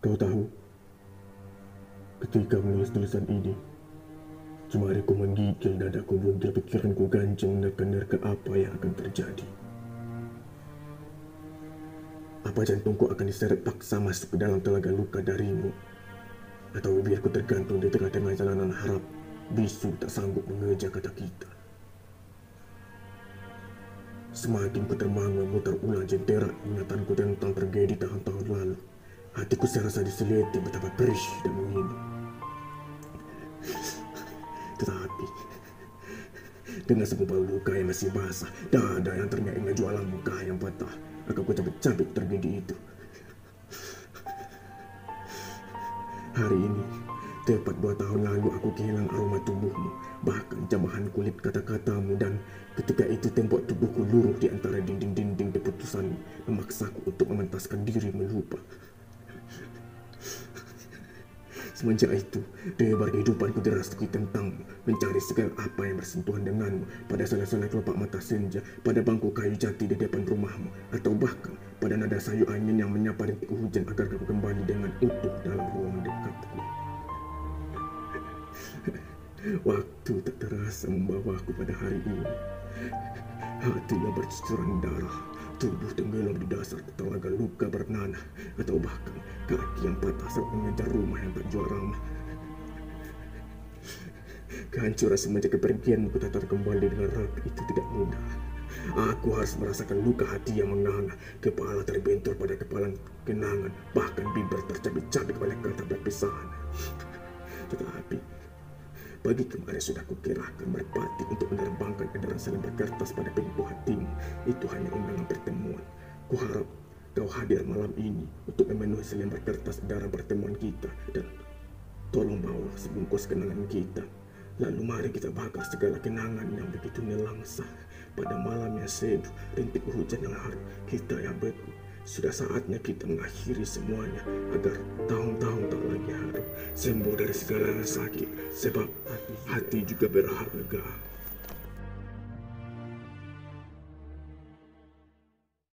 Kau tahu, ketika menulis tulisan ini, jemariku menggigil dadaku bugil pikiranku ganjeng menekan-nerka apa yang akan terjadi. Apa jantungku akan diseret paksa masuk ke dalam telaga luka darimu? Atau biarku tergantung di tengah-tengah jalanan harap bisu tak sanggup mengejar kata kita. Semakin ku termangu memutar ulang jentera ingatanku tentang. Hatiku serasa diseliti betapa perih dan menginap. Tetapi, dengan segumpal luka yang masih basah, dada yang terngiang jualan muka yang patah, akan ku cabik-cabik itu. Hari ini, tepat dua tahun lalu aku kehilangan aroma tubuhmu, bahkan jamahan kulit kata-katamu dan ketika itu tembok tubuhku luruh di antara dinding-dinding keputusanmu memaksaku untuk mementaskan diri melupa. Semenjak itu, debar kehidupanku dirasuki tentangmu, mencari segala apa yang bersentuhan denganmu pada salah-salah kelopak mata senja, pada bangku kayu jati di depan rumahmu, atau bahkan pada nada sayu angin yang menyapa rintik hujan agar kau kembali dengan utuh dalam ruang dekatku. Waktu tak terasa membawaku pada hari ini. Hati yang bercucuran darah, tubuh tenggelam di dasar telaga luka bernanah, atau bahkan kaki yang patah saat mengejar rumah yang tak ramah. Kehancuran semenjak kepergianmu kutatar kembali dengan rapi itu tidak mudah. Aku harus merasakan luka hati yang menganga, kepala terbentur pada kepala kenangan, bahkan bibir tercabik-cabik oleh kata perpisahan. Tetapi Pagi kemarin sudah kukirakan merpati untuk menerbangkan kendaraan selembar kertas pada pintu hatimu. Itu hanya undangan. Kuharap kau hadir malam ini untuk memenuhi selembar kertas darah pertemuan kita dan tolong bawa sebungkus kenangan kita. Lalu mari kita bakar segala kenangan yang begitu nelangsa pada malam yang seduh rintik hujan yang harum kita yang beku sudah saatnya kita mengakhiri semuanya agar tahun-tahun tak lagi harum sembuh dari segala sakit sebab hati juga berharga.